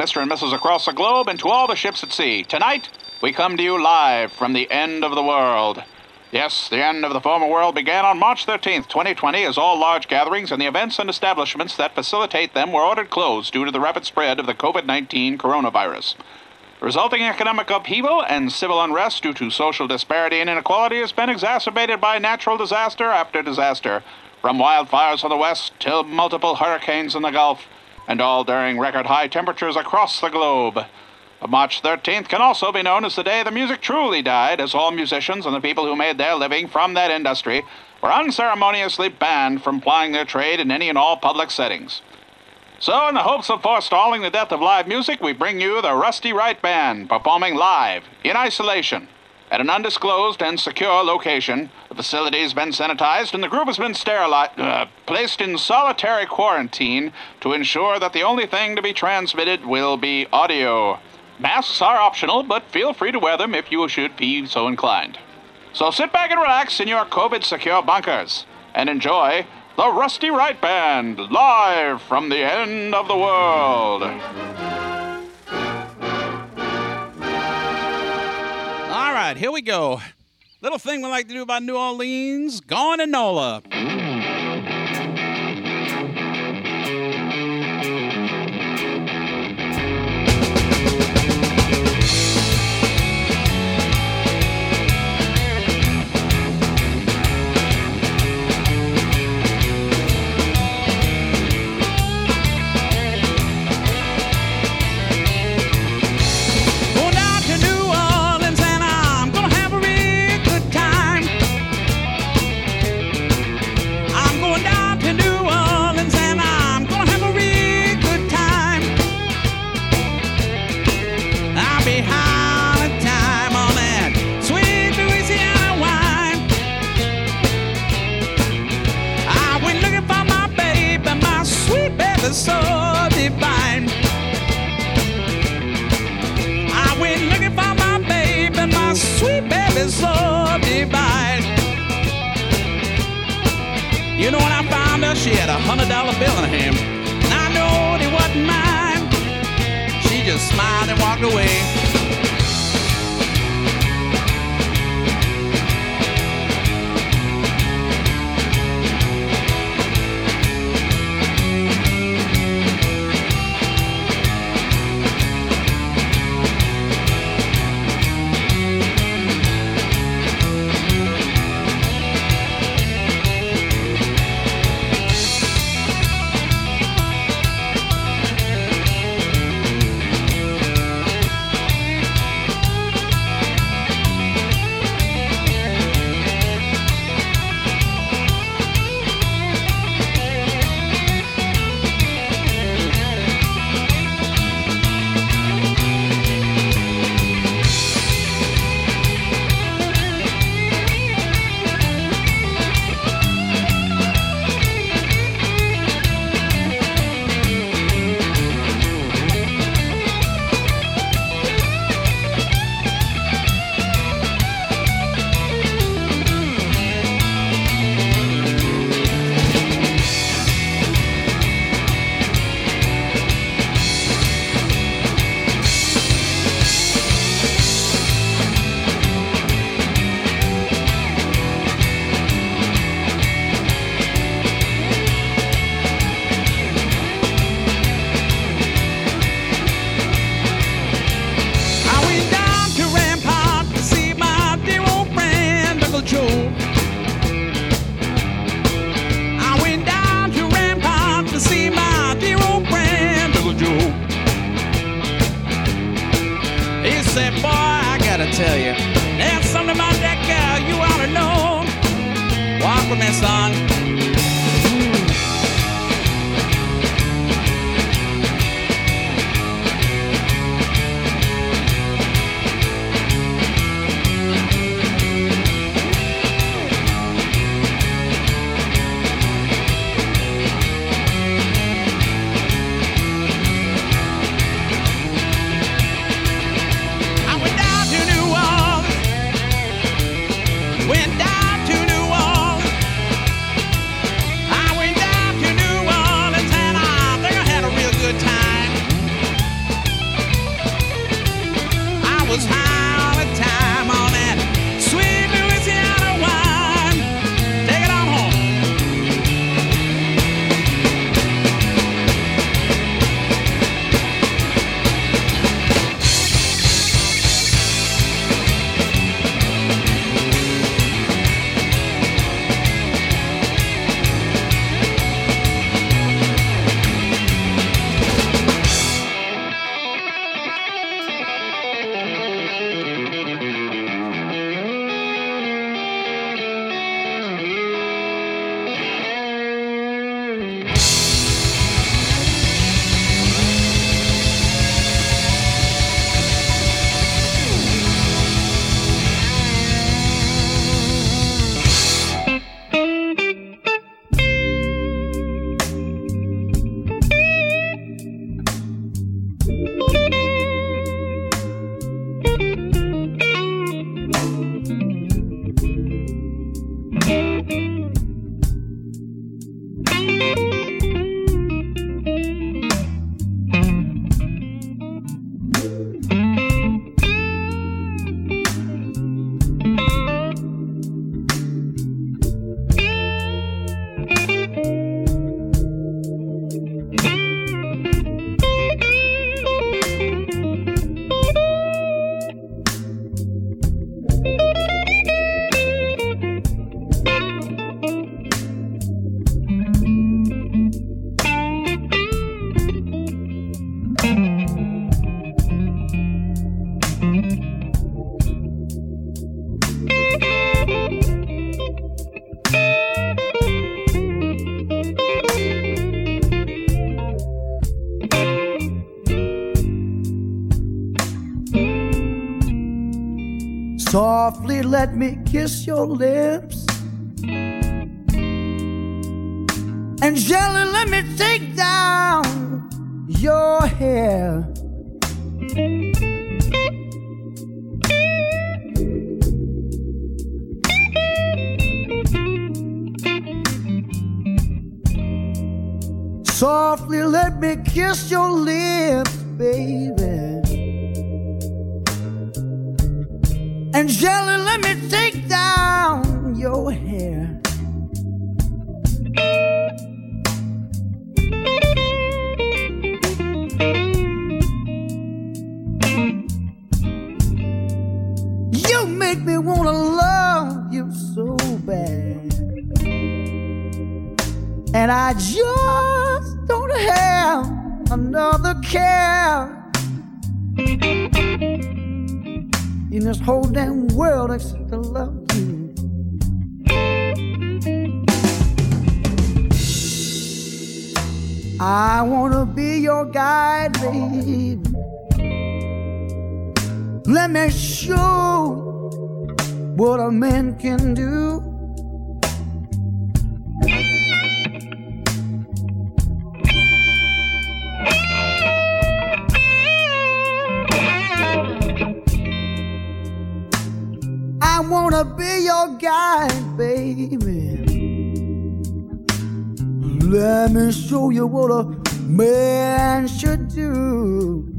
Mr. and Mrs. across the globe, and to all the ships at sea. Tonight, we come to you live from the end of the world. Yes, the end of the former world began on March 13th, 2020, as all large gatherings and the events and establishments that facilitate them were ordered closed due to the rapid spread of the COVID 19 coronavirus. Resulting economic upheaval and civil unrest due to social disparity and inequality has been exacerbated by natural disaster after disaster, from wildfires on the west till multiple hurricanes in the Gulf and all during record high temperatures across the globe. March 13th can also be known as the day the music truly died, as all musicians and the people who made their living from that industry were unceremoniously banned from plying their trade in any and all public settings. So, in the hopes of forestalling the death of live music, we bring you the Rusty Wright Band performing live, in isolation, at an undisclosed and secure location. The facility has been sanitized and the group has been sterilized, uh, placed in solitary quarantine to ensure that the only thing to be transmitted will be audio. Masks are optional, but feel free to wear them if you should be so inclined. So sit back and relax in your COVID secure bunkers and enjoy the Rusty Wright Band live from the end of the world. Right, here we go. Little thing we like to do about New Orleans, Gone to NOLA. Kiss your lips. And gently let me take down your hair. Softly let me kiss your lips, baby. And gently Let me show what a man can do. I wanna be your guide, baby. Let me show you what a man should do.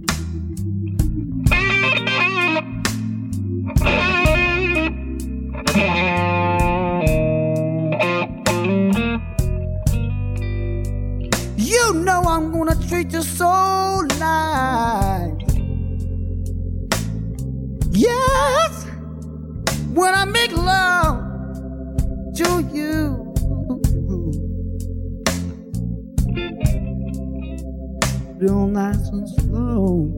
You know I'm gonna treat you so nice. Yes, when I make love to you. Real nice and slow.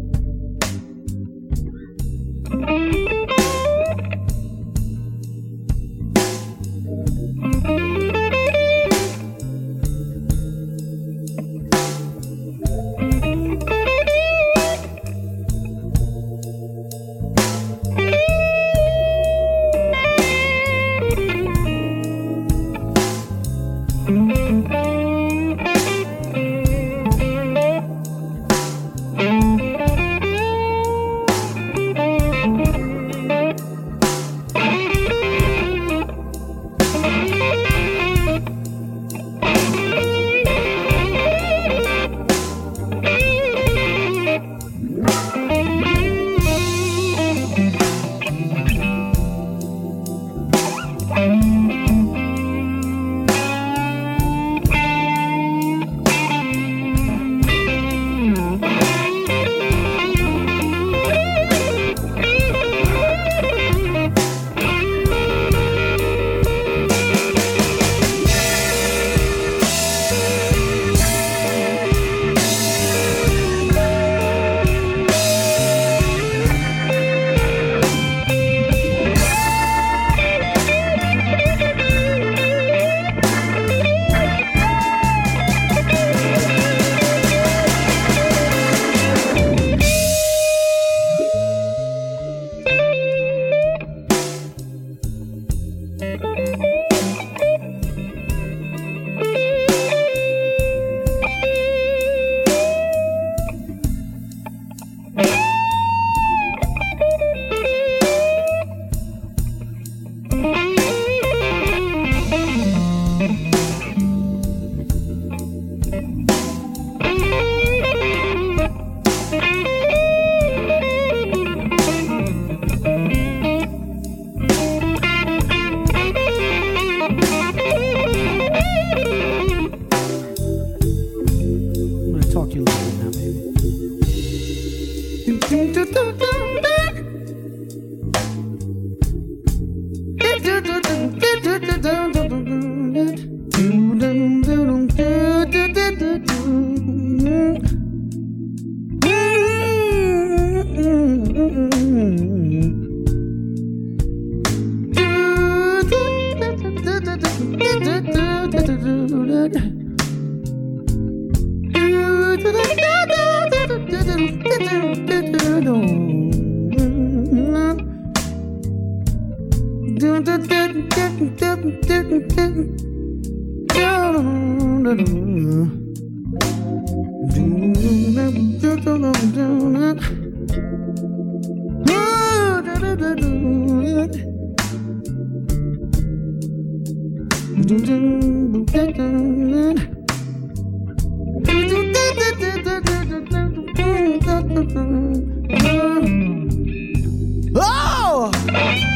Oh!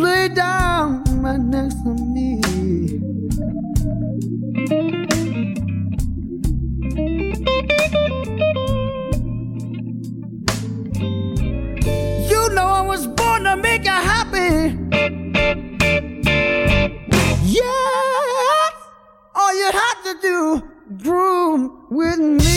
lay down right next to me. You know I was born to make you happy. Yeah, all you had to do, groom with me.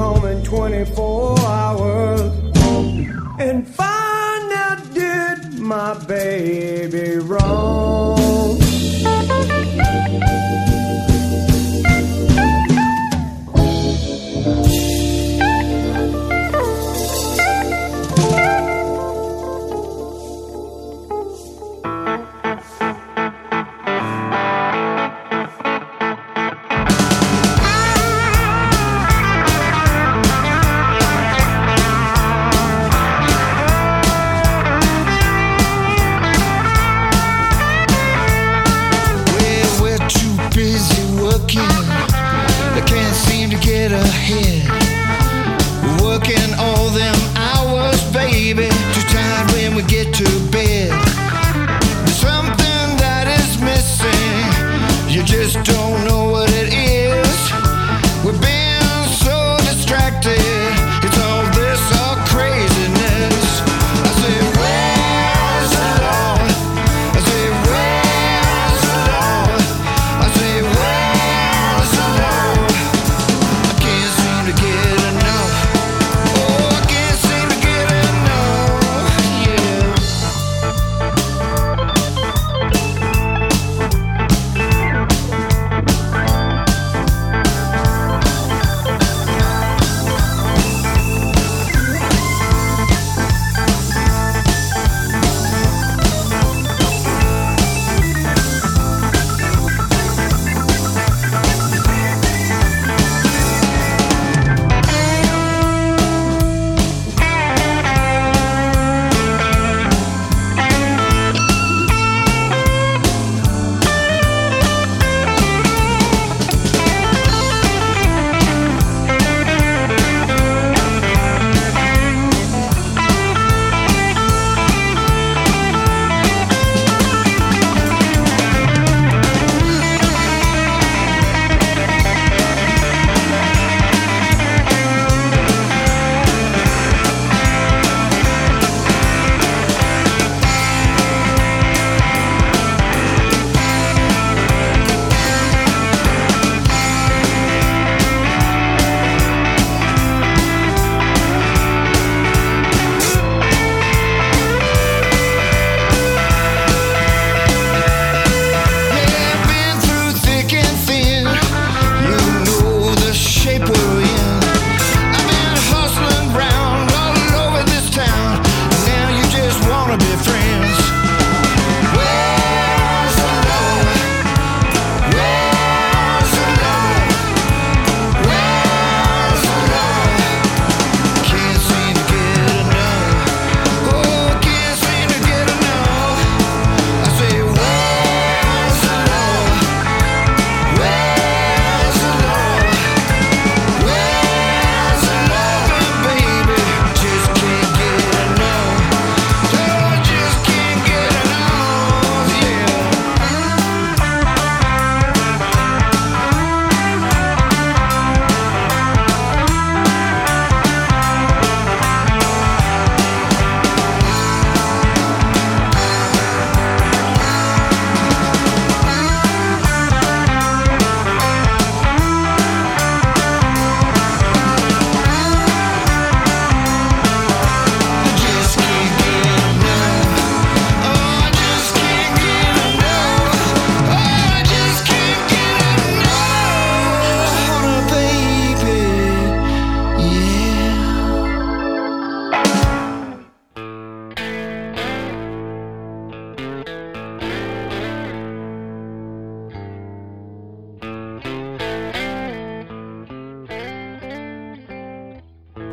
home in 24 hours. And.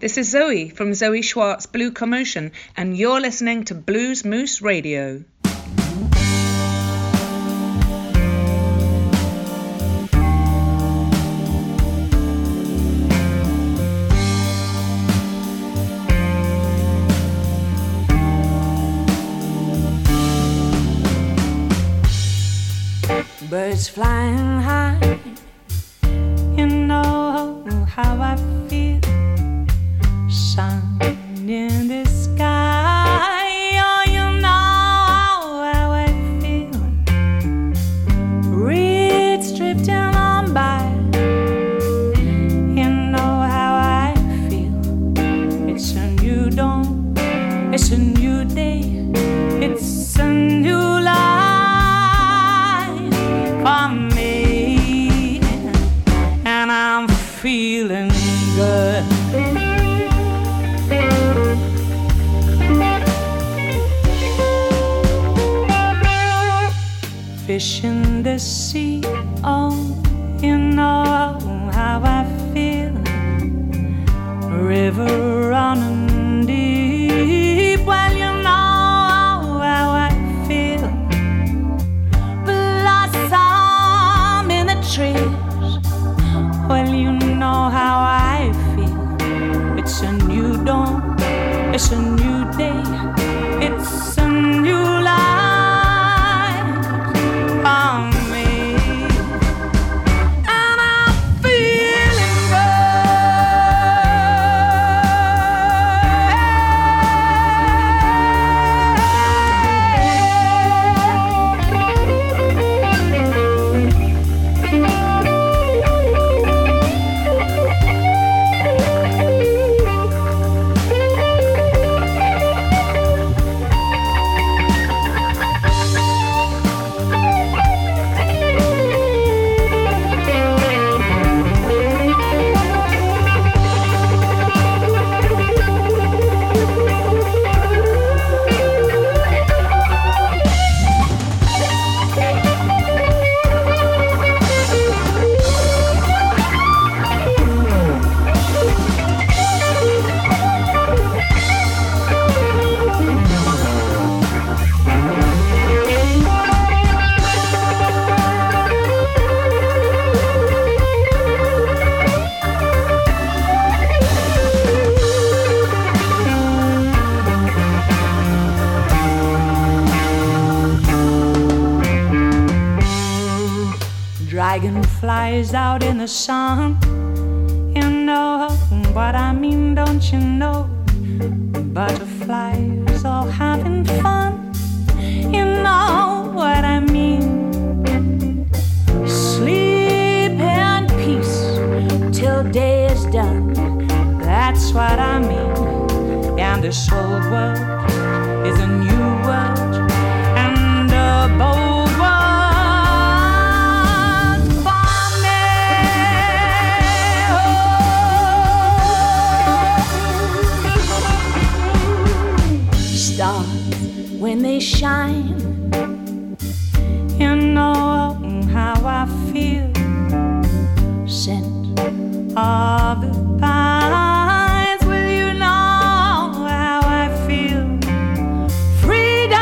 This is Zoe from Zoe Schwarz Blue Commotion, and you're listening to Blues Moose Radio. Birds flying high sun. You know what I mean, don't you know? Butterflies all having fun. You know what I mean. Sleep in peace till day is done. That's what I mean. And this old world Stars, when they shine, you know how I feel. Scent of the pines, will you know how I feel? Freedom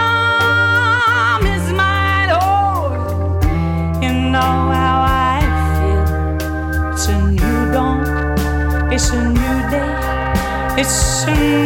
is oh, you know how I feel. It's a new dawn, it's a new day, it's a new